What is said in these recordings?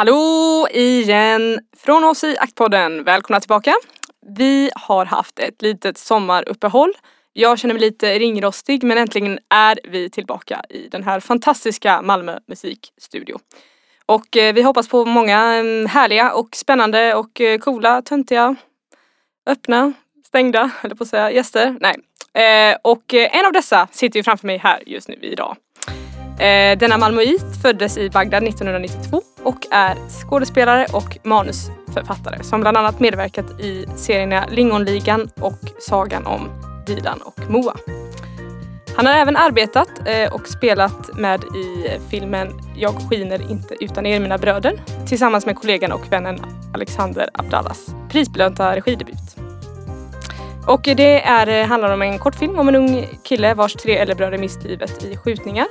Hallå igen från oss i Aktpodden. Välkomna tillbaka. Vi har haft ett litet sommaruppehåll. Jag känner mig lite ringrostig men äntligen är vi tillbaka i den här fantastiska Malmö musikstudio. Och eh, vi hoppas på många mm, härliga och spännande och eh, coola, töntiga, öppna, stängda, eller på att säga, gäster. Nej. Eh, och en av dessa sitter ju framför mig här just nu idag. Denna malmöit föddes i Bagdad 1992 och är skådespelare och manusförfattare som bland annat medverkat i serierna Lingonligan och Sagan om Dilan och Moa. Han har även arbetat eh, och spelat med i eh, filmen Jag skiner inte utan er mina bröder tillsammans med kollegan och vännen Alexander Abdallas prisbelönta regidebut. Och det är, eh, handlar om en kortfilm om en ung kille vars tre äldre bröder mist livet i skjutningar.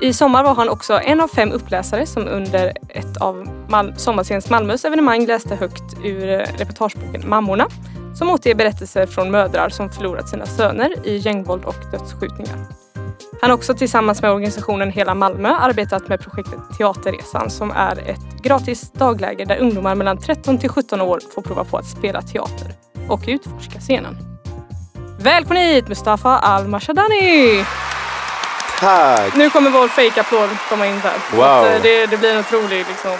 I sommar var han också en av fem uppläsare som under ett av Mal Sommarscens Malmös evenemang läste högt ur eh, reportageboken Mammorna som återger berättelser från mödrar som förlorat sina söner i gängvåld och dödsskjutningar. Han har också tillsammans med organisationen Hela Malmö arbetat med projektet Teaterresan som är ett gratis dagläger där ungdomar mellan 13 till 17 år får prova på att spela teater och utforska scenen. Välkommen hit Mustafa Al-Mashadani! Tack! Nu kommer vår fake-applåd komma in där. Wow. Eh, det, det blir en otrolig liksom,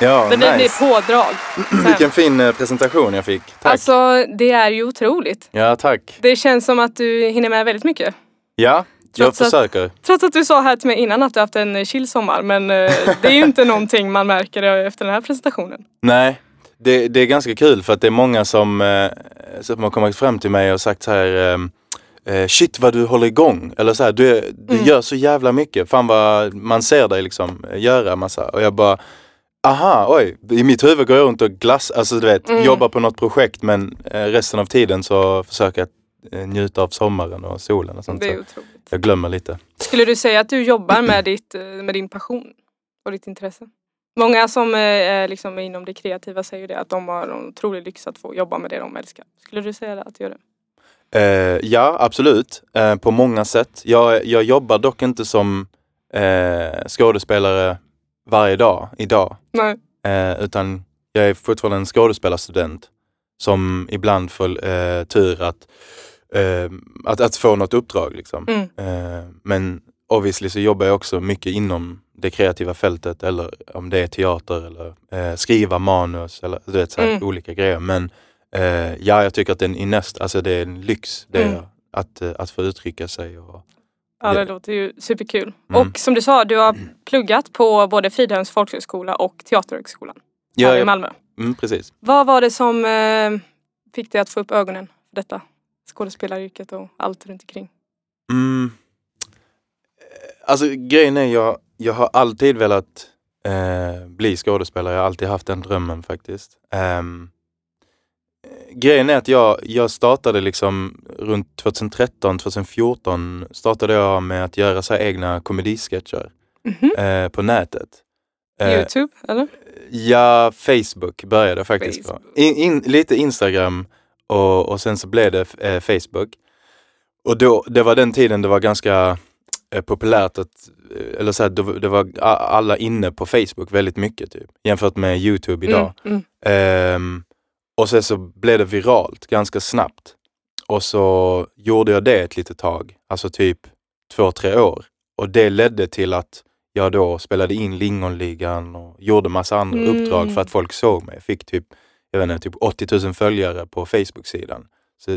Ja, det blir, nice. blir pådrag. sen. Vilken fin eh, presentation jag fick. Tack. Alltså det är ju otroligt. Ja, tack. Det känns som att du hinner med väldigt mycket. Ja, jag Trots att- försöker. Trots att du sa här till mig innan att du haft en chill sommar men eh, det är ju inte någonting man märker efter den här presentationen. Nej, det, det är ganska kul för att det är många som, eh, som har kommit fram till mig och sagt så här ehm, eh, Shit vad du håller igång. Eller så här, du, du Mm. gör så jävla mycket. Fan vad man ser dig liksom eh, göra massa. Och jag bara Aha, oj. I mitt huvud går jag runt och glass, alltså du vet, Mm. jobbar på något projekt men eh, resten av tiden så försöker jag eh, njuta av sommaren och solen och sånt. Det är Så otroligt. jag glömmer lite. Skulle du säga att du jobbar med, ditt, eh, med din passion och ditt intresse? Många som är liksom inom det kreativa säger det att de har en otrolig lyx att få jobba med det de älskar. Skulle du säga det, att du gör det? Eh, ja, absolut. Eh, på många sätt. Jag, jag jobbar dock inte som eh, skådespelare varje dag idag. Nej. Utan jag är fortfarande en skådespelarstudent som ibland får tur att, att, att få något uppdrag. Liksom. Mm. Men obviously så jobbar jag också mycket inom det kreativa fältet eller om det är teater eller skriva manus eller du vet, så Mm. olika grejer. Men eh, ja, jag tycker att det är en innest, alltså det är en lyx det Mm. att, eh, att få uttrycka sig. Och, Ja, det Ja. låter ju superkul. Mm. Och som du sa, du har pluggat på både Fridhems folkhögskola och Teaterhögskolan ja, här i Malmö. mm, precis. Vad var det som eh, fick dig att få upp ögonen för detta? Skådespelaryrket och allt runt omkring. Mm. Eh, Alltså grejen är jag, jag har alltid velat eh, bli skådespelare. Jag har alltid haft den drömmen faktiskt. Eh, grejen är att jag, jag startade liksom runt 2013, 2014 startade jag med att göra så egna komedisketcher Mhm. eh, på nätet. Eh, Youtube, eller? Ja, Facebook började faktiskt. Facebook. In, in, lite Instagram och, och sen så blev det eh, Facebook. Och då, det var den tiden det var ganska eh, populärt att, eh, eller så här, det, var alla inne på Facebook väldigt mycket typ, jämfört med Youtube idag. Mm, Ehm, och sen så blev det viralt ganska snabbt. Och så gjorde jag det ett litet tag, alltså typ två, tre år. Och det ledde till att jag då spelade in Lingonligan och gjorde massa andra Mm. uppdrag för att folk såg mig. Jag fick typ, jag vet inte, typ 80 000 följare på Facebook-sidan. Så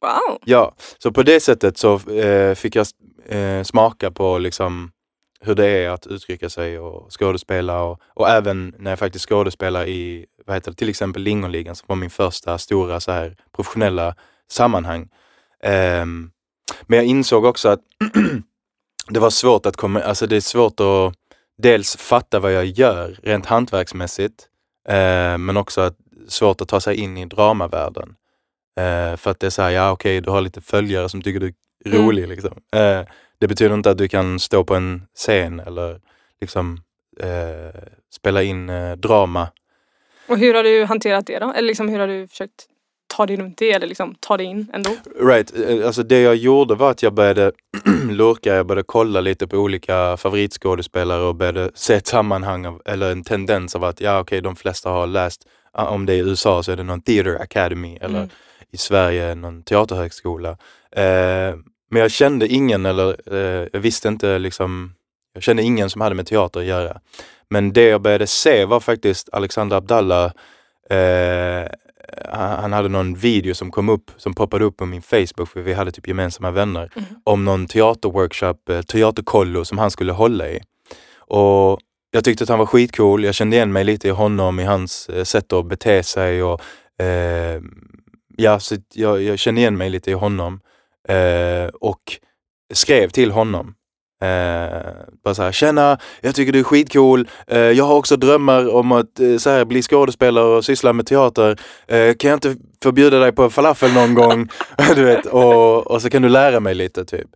Wow! Ja, så på det sättet så eh, fick jag eh, smaka på liksom hur det är att uttrycka sig och skådespela och, och även när jag faktiskt skådespelar i, vad heter det, till exempel Lingonligan som var min första stora så här professionella sammanhang. Um, men jag insåg också att det var svårt att komma, alltså det är svårt att dels fatta vad jag gör rent hantverksmässigt, uh, men också att svårt att ta sig in i dramavärlden. Uh, för att det är såhär, ja okej, du har lite följare som tycker du är Mm. rolig. Liksom. Eh, det betyder inte att du kan stå på en scen eller liksom eh, spela in eh, drama. Och hur har du hanterat det då? Eller liksom hur har du försökt ta dig runt det eller liksom ta dig in ändå? Right, eh, alltså det jag gjorde var att jag började lurka, jag började kolla lite på olika favoritskådespelare och började se ett sammanhang av, eller en tendens av att ja okej, de flesta har läst, ah, om det är i USA så är det någon theater academy eller Mm. i Sverige någon teaterhögskola. Eh, men jag kände ingen eller eh, jag visste inte liksom, jag kände ingen som hade med teater att göra. Men det jag började se var faktiskt Alexander Abdallah eh, han hade någon video som kom upp, som poppade upp på min Facebook, för vi hade typ gemensamma vänner, Mhm. om någon teaterworkshop, eh, teaterkollo som han skulle hålla i. Och jag tyckte att han var skitcool, jag kände igen mig lite i honom, i hans eh, sätt att bete sig och eh, ja, så jag, jag kände igen mig lite i honom eh, och skrev till honom. Eh, bara såhär, tjena, jag tycker du är skitcool. Eh, jag har också drömmar om att eh, så här, bli skådespelare och syssla med teater. Eh, kan jag inte förbjuda dig på falafel någon gång? du vet, och, och så kan du lära mig lite typ.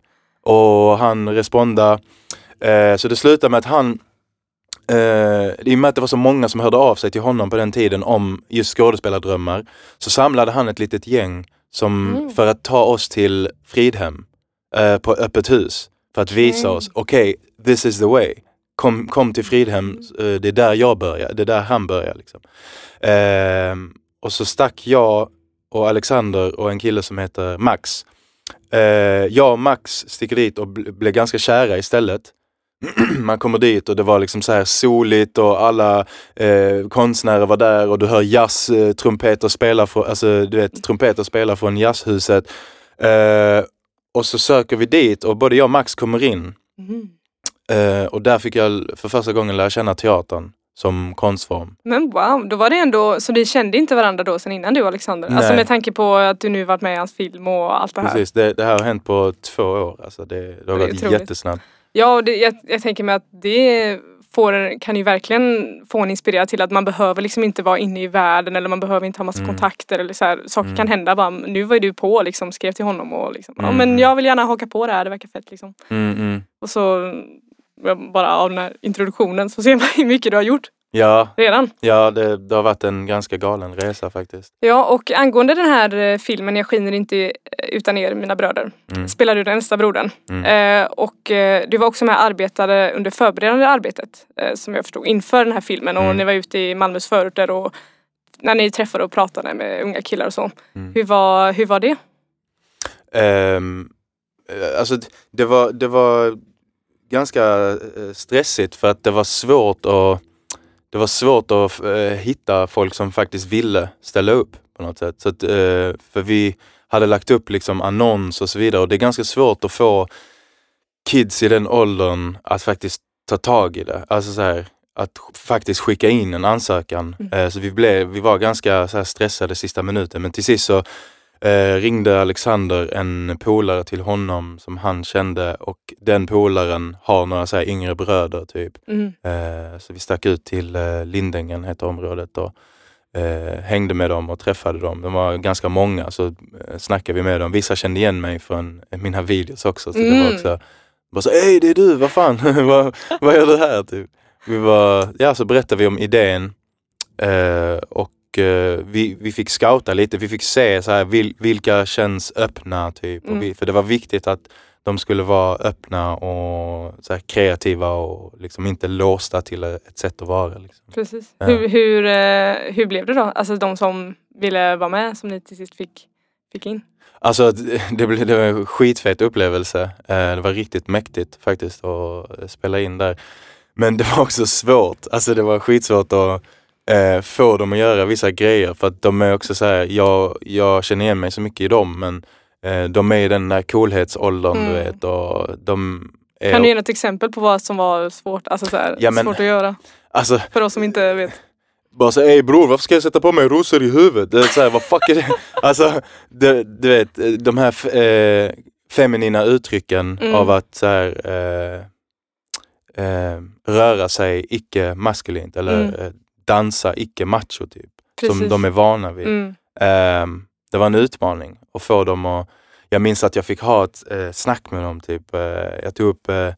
Och han responda. Eh, så det slutade med att han Eh, I och med att det var så många som hörde av sig till honom på den tiden om just skådespelardrömmar så samlade han ett litet gäng som, Mm. för att ta oss till Fridhem eh, på öppet hus. För att visa Mm. oss, okej, this is the way. Kom, kom till Fridhem, eh, det är där jag börjar, det är där han börjar. Liksom. Eh, och så stack jag och Alexander och en kille som heter Max. Eh, jag och Max sticker dit och bl- blev ganska kära istället. Man kommer dit och det var liksom så här soligt och alla eh, konstnärer var där och du hör jazz, eh, spela alltså du vet, trumpeter spela från jazzhuset. Eh, och så söker vi dit och både jag och Max kommer in. Mm. Eh, och där fick jag för första gången lära känna teatern som konstform. Men wow, då var det ändå, så ni kände inte varandra då sen innan du Alexander? Alltså Nej. med tanke på att du nu varit med i hans film och allt det här. Precis, det, det här har hänt på två år. Alltså det, det har Det gått otroligt. jättesnabbt. Ja, och det, jag, jag tänker mig att det får, kan ju verkligen få en inspirera till att man behöver liksom inte vara inne i världen eller man behöver inte ha massa Mm. kontakter eller så här, saker Mm. kan hända. Bara, nu var ju du på liksom, skrev till honom och liksom, ja Mm. men jag vill gärna haka på det här, det verkar fett liksom. Mm, mm. Och så ja, bara av den här introduktionen så ser man hur mycket du har gjort Ja, redan. ja det, det har varit en ganska galen resa faktiskt. Ja och angående den här eh, filmen Jag skiner inte eh, utan er mina bröder Mm. spelar du den äldsta brodern. Mm. Eh, och eh, du var också med och arbetade under förberedande arbetet eh, som jag förstod inför den här filmen och Mm. ni var ute i Malmös förorter och när ni träffade och pratade med unga killar och så. Mm. Hur, var, hur var det? Eh, alltså det var, det var ganska stressigt för att det var svårt att det var svårt att eh, hitta folk som faktiskt ville ställa upp på något sätt. Så att, eh, för vi hade lagt upp liksom annons och så vidare och det är ganska svårt att få kids i den åldern att faktiskt ta tag i det. Alltså så här, att faktiskt skicka in en ansökan. Mm. Eh, så vi, blev, vi var ganska så stressade sista minuten men till sist så eh, ringde Alexander en polare till honom som han kände och den polaren har några så här yngre bröder typ. Mm. Eh, så vi stack ut till eh, Lindängen, heter området, och eh, hängde med dem och träffade dem. De var ganska många, så eh, snackade vi med dem. Vissa kände igen mig från eh, mina videos också. Så det Mm. var också bara så, hej det är du, vad fan, vad, vad gör du här? Typ. Vi var, ja, så berättade vi om idén eh, och eh, vi, vi fick scouta lite, vi fick se så här, vil, vilka känns öppna typ. Mm. Och vi, för det var viktigt att de skulle vara öppna och så här, kreativa och liksom inte låsta till ett sätt att vara. Liksom. Precis. Ja. Hur, hur, eh, hur blev det då? Alltså de som ville vara med som ni till sist fick, fick in? Alltså det, det blev det var en skitfet upplevelse. Eh, det var riktigt mäktigt faktiskt att spela in där. Men det var också svårt. Alltså det var skitsvårt att eh, få dem att göra vissa grejer för att de är också så här, jag, jag känner igen mig så mycket i dem men eh, de är i den där coolhetsåldern du Mm. vet och de är, Kan du ge något exempel på vad som var svårt, alltså så här, Ja, men- svårt att göra? alltså För oss som inte vet. Bara så ey bror varför ska jag sätta på mig rosor i huvudet? Det är så här, vad fuck är det? Alltså, det, du vet, de här eh, feminina uttrycken Mm. av att så här, eh, eh, röra sig icke-maskulint eller Mm. Dansa icke-macho typ. Som Precis. de är vana vid. Mm. Ehm, det var en utmaning att få dem att... Jag minns att jag fick ha ett eh, snack med dem. Typ. Eh, jag tog upp eh,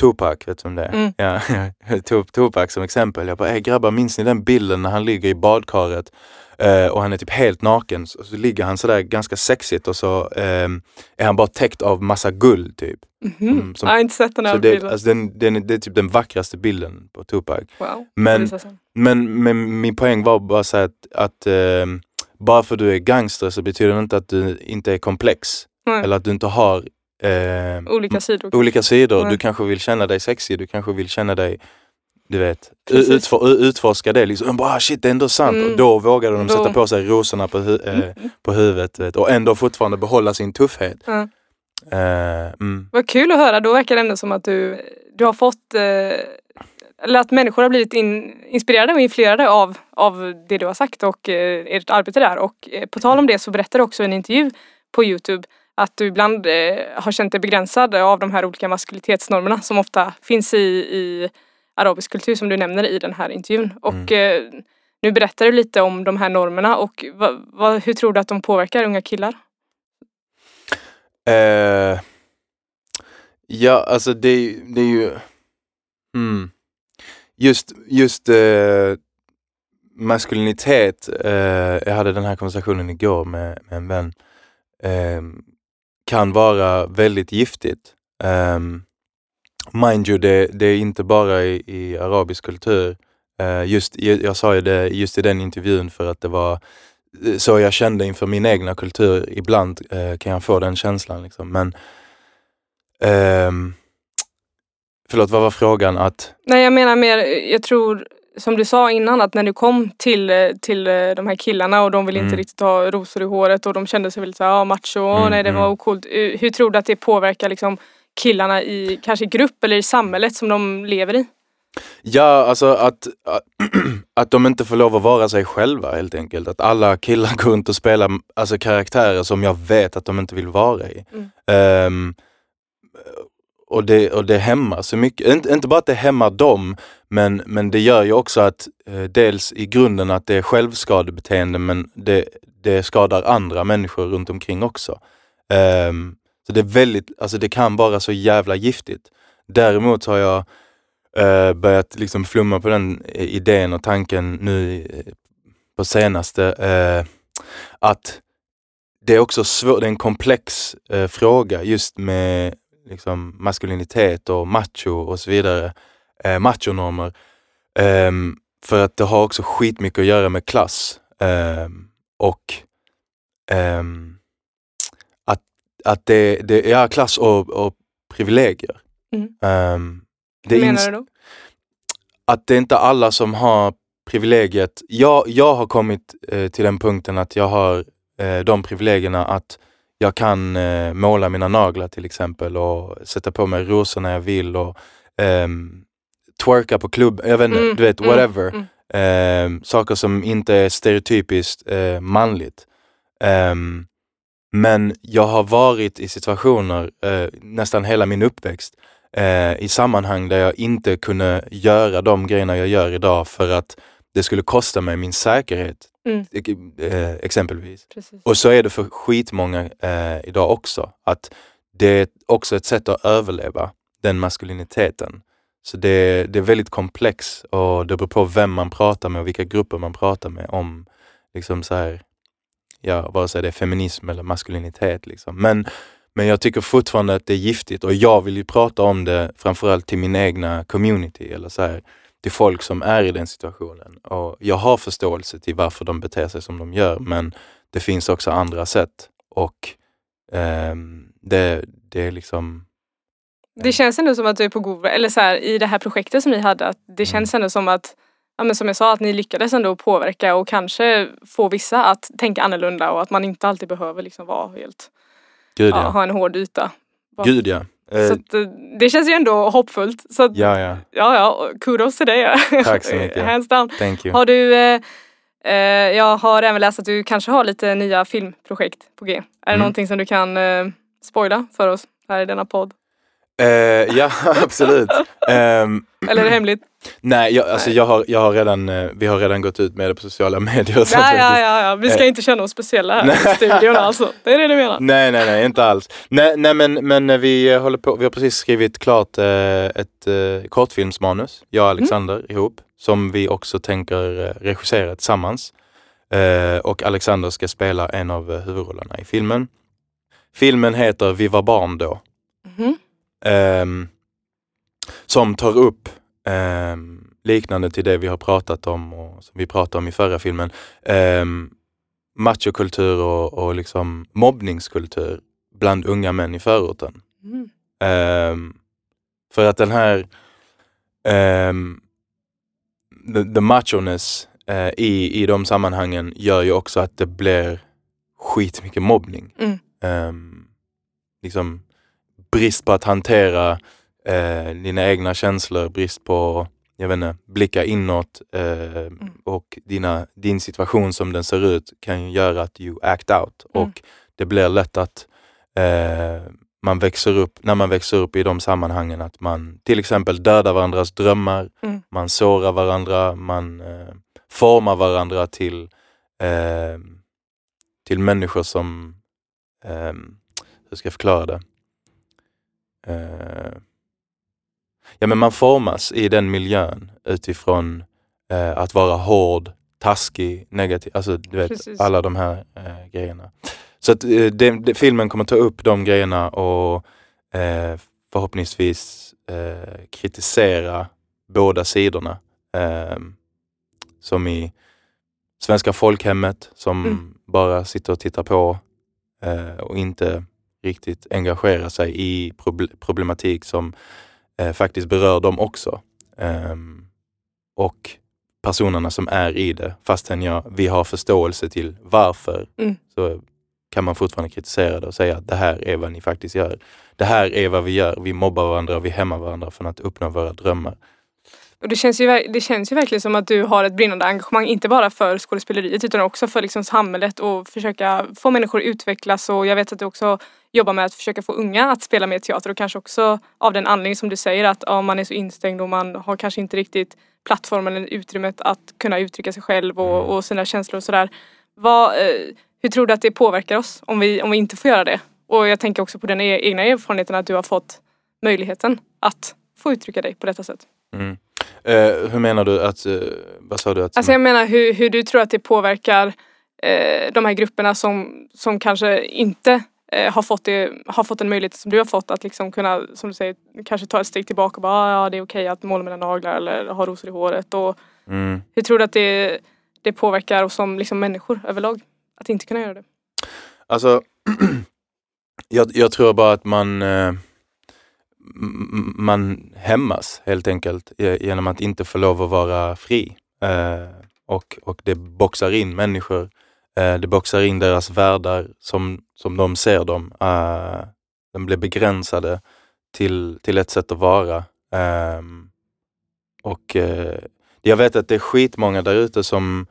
Tupac, vet du om det är? Mm. Ja, jag tog upp Tupac som exempel. Jag bara, grabbar minns ni den bilden när han ligger i badkaret eh, och han är typ helt naken. Så, så ligger han sådär ganska sexigt och så ehm, är han bara täckt av massa guld typ. Mhm. Mm, som- jag har inte sett den här det, bilden. alltså, den, den, det är typ den vackraste bilden på Tupac. wow. Men, men, men min poäng var bara så att, att ehm, bara för att du är gangster så betyder det inte att du inte är komplex. Nej. Eller att du inte har ehm, Olika sidor. olika sidor. Du kanske vill känna dig sexig, du kanske vill känna dig du vet, utfor, utforska det. Liksom. Bara, shit, det är ändå sant. Mm. Och då vågade de sätta på sig rosorna på, hu eh, på huvudet vet, och ändå fortfarande behålla sin tuffhet. Ja. Eh, mm. Vad kul att höra. Då verkar det ändå som att du, du har fått eh, eller att människor har blivit in, inspirerade och influerade av, av det du har sagt och eh, ert arbete där. Och eh, på tal om det så berättar du också i en intervju på Youtube att du ibland eh, har känt dig begränsad av de här olika maskulinitetsnormerna som ofta finns i, i arabisk kultur som du nämner i den här intervjun. Och eh, nu berättar du lite om de här normerna och va, va, hur tror du att de påverkar unga killar? Eh, ja, alltså det, är ju- det är ju... Mm. Just, just eh, maskulinitet, eh, jag hade den här konversationen igår med, med en vän, eh, kan vara väldigt giftigt. Um, mind you, det, det är inte bara i, i arabisk kultur. Eh, just, jag, sa ju det just i den intervjun för att det var eh, så jag kände inför min egna kultur. Ibland eh, kan jag få den känslan. Liksom. Men ehm, Förlåt, vad var frågan? Att, Nej jag menar mer, jag tror som du sa innan att när du kom till, till de här killarna och de ville inte Mm. riktigt ha rosor i håret och de kände sig väldigt såhär, ja macho, Mm, nej det var mm. ocoolt. Hur tror du att det påverkar liksom killarna i kanske grupp eller i samhället som de lever i? ja, alltså att, att, att de inte får lov att vara sig själva helt enkelt. Att alla killar går runt och spelar alltså, karaktärer som jag vet att de inte vill vara i. Mm. Ehm, och, det, och det hämmar så mycket. Inte, inte bara att det hämmar dem, men, men det gör ju också att eh, dels i grunden att det är självskadebeteende men det, det skadar andra människor runt omkring också. Ehm, så det är väldigt, alltså det kan vara så jävla giftigt. Däremot har jag eh, börjat liksom flumma på den eh, idén och tanken nu eh, på senaste eh, att det är också svårt, det är en komplex eh, fråga just med liksom, maskulinitet och macho och så vidare. Eh, machonormer. Eh, för att det har också skitmycket att göra med klass. Ehm, och ehm, att, det, det är klass och, och privilegier. Mm. Det Hur menar du då? att det är inte alla som har privilegiet. Jag, jag har kommit eh, till den punkten att jag har eh, de privilegierna att jag kan eh, måla mina naglar till exempel och sätta på mig rosor när jag vill och ehm, twerka på klubb, jag vet inte, Mm, du vet, mm, whatever. mm. Ehm, saker som inte är stereotypiskt eh, manligt. Ehm, men jag har varit i situationer, eh, nästan hela min uppväxt, eh, i sammanhang där jag inte kunde göra de grejerna jag gör idag för att det skulle kosta mig min säkerhet. Mm. Eh, exempelvis. Precis. Och så är det för skitmånga eh, idag också. Att det är också ett sätt att överleva den maskuliniteten. Så det, det är väldigt komplex och det beror på vem man pratar med och vilka grupper man pratar med om liksom så här, ja, vare sig det är feminism eller maskulinitet. Liksom. Men, men jag tycker fortfarande att det är giftigt och jag vill ju prata om det framförallt till min egna community eller så här, till folk som är i den situationen. Och jag har förståelse till varför de beter sig som de gör men det finns också andra sätt och ehm, det, det är liksom Det känns ändå som att du är på god väg, eller så här, i det här projektet som ni hade, att Mm. det känns ändå som att Ja, men som jag sa, att ni lyckades ändå påverka och kanske få vissa att tänka annorlunda och att man inte alltid behöver liksom vara helt, Gud ja, ja. ha en hård yta. Gud ja. Eh, Så att, eh, det känns ju ändå hoppfullt. Så att, ja. ja, ja. ja, kudos till dig. Tack så mycket. Hands down. Thank you. Har du, eh, eh, jag har även läst att du kanske har lite nya filmprojekt på G. Är det Mm. någonting som du kan eh, spoila för oss här i denna podd? Eh, ja, absolut. Ehm, Eller är det hemligt? nej, jag, alltså, Nej. jag har, jag har redan, eh, vi har redan gått ut med det på sociala medier. och sånt Ja, ja, ja, ja. Vi ska Eh. inte känna oss speciella här i studion alltså. Det är det du menar? Nej, nej, nej, inte alls. Nej, nej men, men eh, vi eh, håller på, vi har precis skrivit klart eh, ett eh, kortfilmsmanus, jag och Alexander ihop, som vi också tänker regissera tillsammans. Och Alexander ska spela en av huvudrollerna i filmen. Filmen heter Vi var barn då. Mhm. Ehm, som tar upp ehm, liknande till det vi har pratat om och som vi pratade om i förra filmen. Um, machokultur och, och liksom mobbningskultur bland unga män i förorten. Mm. Ehm, för att den här um, the, the machoness eh, i, i de sammanhangen gör ju också att det blir skitmycket mobbning. Mm. Ehm, liksom brist på att hantera eh, dina egna känslor, brist på jag vet inte, blicka inåt eh, och dina, din situation som den ser ut kan göra att you act out Mm. och det blir lätt att eh, man växer upp, när man växer upp i de sammanhangen att man till exempel dödar varandras drömmar, Mm. man sårar varandra, man eh, formar varandra till, eh, till människor som, eh, hur ska jag förklara det? Eh, ja men man formas i den miljön utifrån eh, att vara hård, taskig, negativ, alltså du vet Precis. alla de här eh, grejerna. Så att eh, det, det, filmen kommer ta upp de grejerna och eh, förhoppningsvis eh, kritisera båda sidorna. Som i Svenska folkhemmet som Mm. bara sitter och tittar på och inte riktigt engagerar sig i proble- problematik som eh, faktiskt berör dem också. Ehm, och personerna som är i det, fastän jag, vi har förståelse till varför, Mm. så kan man fortfarande kritisera det och säga att det här är vad ni faktiskt gör. Det här är vad vi gör. Vi mobbar varandra och vi hämmar varandra från att uppnå våra drömmar. Och det, känns ju, det känns ju verkligen som att du har ett brinnande engagemang, inte bara för skådespeleriet utan också för liksom samhället och försöka få människor att utvecklas och jag vet att du också jobbar med att försöka få unga att spela mer teater och kanske också av den anledning som du säger att ja, man är så instängd och man har kanske inte riktigt plattformen eller utrymmet att kunna uttrycka sig själv och, och sina känslor och sådär. Vad, eh, hur tror du att det påverkar oss om vi, om vi inte får göra det? Och jag tänker också på den e- egna erfarenheten att du har fått möjligheten att få uttrycka dig på detta sätt. Mm. Eh, hur menar du att, eh, vad sa du? Att, Alltså jag menar hur, hur du tror att det påverkar eh, de här grupperna som, som kanske inte eh, har, fått det, har fått en möjlighet som du har fått att liksom kunna, som du säger, kanske ta ett steg tillbaka och bara "Ah, ja det är okej att måla mina naglar eller ha rosor i håret. Och mm. hur tror du att det, det påverkar oss som liksom människor överlag? Att inte kunna göra det. Alltså, jag, jag tror bara att man, eh, man hämmas helt enkelt genom att inte få lov att vara fri. Eh, och, och det boxar in människor. Eh, det boxar in deras världar som, som de ser dem. Eh, de blir begränsade till, till ett sätt att vara. Ehm, och eh, jag vet att det är skitmånga där ute som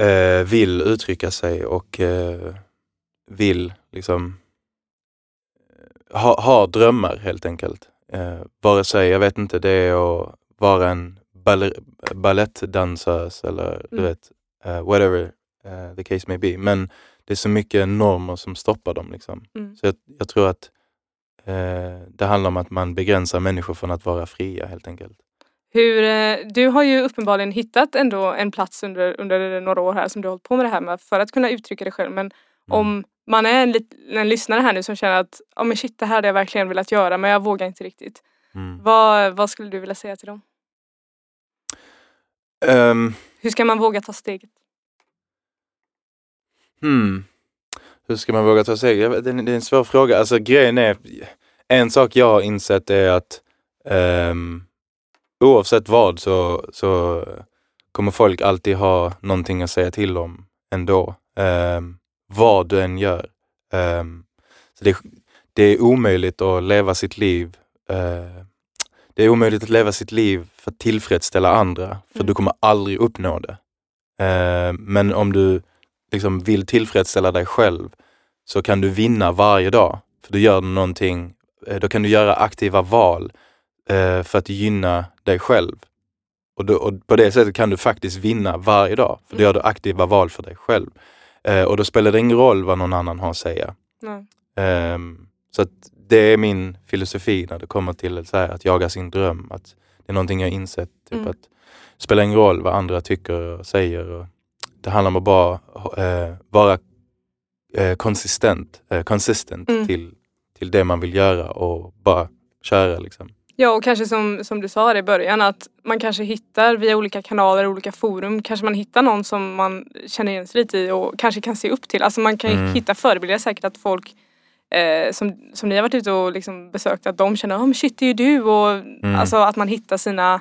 eh, vill uttrycka sig och eh, vill liksom ha, ha drömmar helt enkelt. Eh, vare sig, jag vet inte, det är att vara en balettdansös eller du Mm. vet, eh, whatever eh, the case may be. Men det är så mycket normer som stoppar dem. Liksom. Mm. Så jag, jag tror att eh, det handlar om att man begränsar människor från att vara fria helt enkelt. Hur, du har ju uppenbarligen hittat ändå en plats under, under några år här som du har hållit på med det här med för att kunna uttrycka dig själv. Men om man är en, en lyssnare här nu som känner att ja men shit det här hade jag verkligen velat göra men jag vågar inte riktigt. Mm. Vad, vad skulle du vilja säga till dem? Ehm, Hur ska man våga ta steget? Hmm. Hur ska man våga ta steg? Jag vet, Det är en- det är en svår fråga. Alltså grejen är, en sak jag har insett är att ehm, oavsett vad så, så kommer folk alltid ha någonting att säga till om ändå. Ehm, vad du än gör. Ehm, så det, det är omöjligt att leva sitt liv eh, det är omöjligt att leva sitt liv för att tillfredsställa andra, för Mm. du kommer aldrig uppnå det. Eh, men om du liksom vill tillfredsställa dig själv så kan du vinna varje dag. För du gör någonting eh, då kan du göra aktiva val eh, för att gynna dig själv. Och, då, och på det sättet kan du faktiskt vinna varje dag, för då gör du aktiva val för dig själv. Eh, och då spelar det ingen roll vad någon annan har att säga. Ehm, så att det är min filosofi när det kommer till här, att jaga sin dröm. Att det är någonting jag insett. Typ Mm. att det spelar ingen roll vad andra tycker och säger. Och det handlar om att bara eh, vara eh, konsistent, eh, consistent Mm. till, till det man vill göra och bara köra liksom. Ja och kanske som, som du sa i början att man kanske hittar via olika kanaler, olika forum, kanske man hittar någon som man känner igen sig lite i och kanske kan se upp till. Alltså man kan Mm. hitta förebilder säkert att folk eh, som, som ni har varit ute och liksom besökt att de känner oh, men shit det är ju du och Mm. alltså att man hittar sina,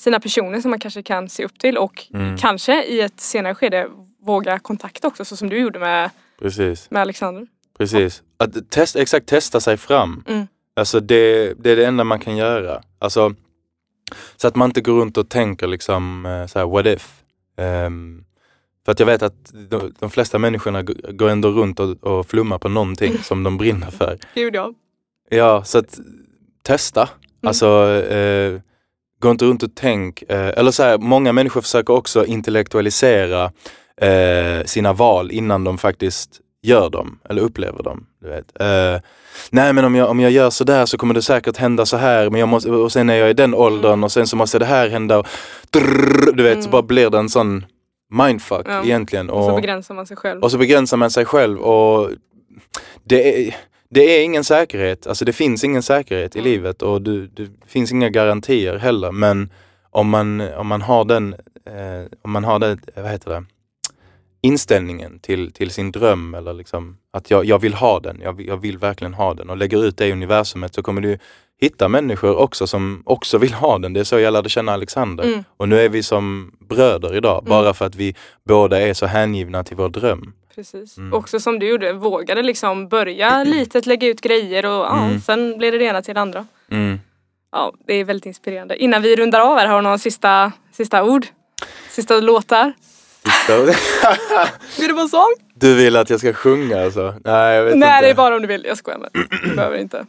sina personer som man kanske kan se upp till och Mm. kanske i ett senare skede våga kontakta också så som du gjorde med, Precis. med Alexander. Precis. Att testa, exakt testa sig fram. Mm. Alltså det, det är det enda man kan göra. Alltså, så att man inte går runt och tänker liksom eh, så här, what if? Ehm, för att jag vet att de, de flesta människorna går ändå runt och, och flummar på någonting som de brinner för. Gud ja. Ja, så att testa. Alltså, eh, gå inte runt och tänk. Eh, eller så här, många människor försöker också intellektualisera eh, sina val innan de faktiskt gör dem eller upplever dem. Du vet. Eh, nej men om jag, om jag gör sådär så kommer det säkert hända så här men jag måste, och sen är jag i den åldern och sen så måste det här hända. Och, drrrr, du vet, så Mm. bara blir det en sån mindfuck Ja. egentligen. Och så Och- begränsar man sig själv. och så begränsar man sig själv och det är, det är ingen säkerhet. Alltså det finns ingen säkerhet i Mm. livet och du, det finns inga garantier heller. Men om man, om man har den, eh, om man har det, vad heter det, inställningen till, till sin dröm eller liksom att jag, jag vill ha den, jag, jag vill verkligen ha den och lägger ut det i universumet så kommer du hitta människor också som också vill ha den. Det är så jag lärde känna Alexander. Mm. Och nu är vi som bröder idag, bara för att vi båda är så hängivna till vår dröm. Precis. Mm. Också som du gjorde, vågade liksom börja litet, lägga ut grejer och ja, Mm. sen blir det det ena till det andra. Mm. Ja, det är väldigt inspirerande. Innan vi rundar av här, har du några sista, sista ord? Sista låtar? Vill du vara sång? Du vill att jag ska sjunga alltså? Nej, jag vet Nej, inte. det är bara om du vill. Jag skojar med. Du behöver inte.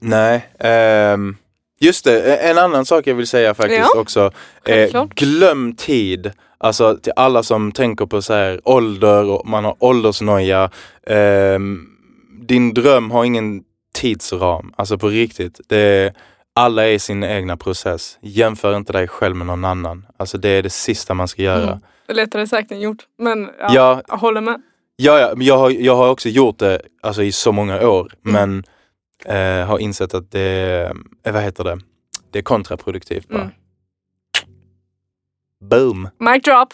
Nej. ehm, just det, en annan sak jag vill säga faktiskt Ja, också. Eh, glöm tid. Alltså till alla som tänker på så här ålder och man har åldersnoja. ehm, din dröm har ingen tidsram. Alltså på riktigt. Det alla är i sin egna process. Jämför inte dig själv med någon annan. Alltså det är det sista man ska göra. Mm. Är lättare sagt än gjort. Men ja, Ja, jag håller med. Ja, ja jag, har, jag har också gjort det alltså, i så många år Mm. men eh, har insett att det, eh, vad heter det, det är kontraproduktivt bara. Mm. Boom! Mic drop.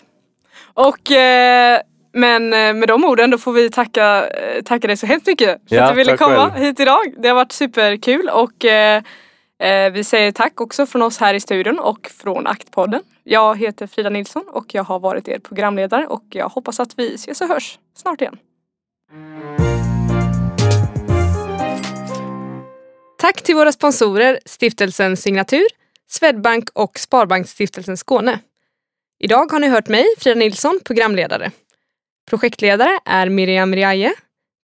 Och eh, men eh, med de orden då får vi tacka, eh, tacka dig så hemskt mycket för Ja, att du ville komma själv. hit idag. Det har varit superkul och eh, Eh, vi säger tack också från oss här i studion och från Aktpodden. Jag heter Frida Nilsson och jag har varit er programledare och jag hoppas att vi ses och hörs snart igen. Tack till våra sponsorer Stiftelsen Signatur, Swedbank och Sparbanksstiftelsen Skåne. Idag har ni hört mig, Frida Nilsson, programledare. Projektledare är Miriam Riaje,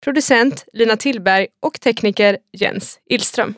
producent Lina Tillberg och tekniker Jens Illström.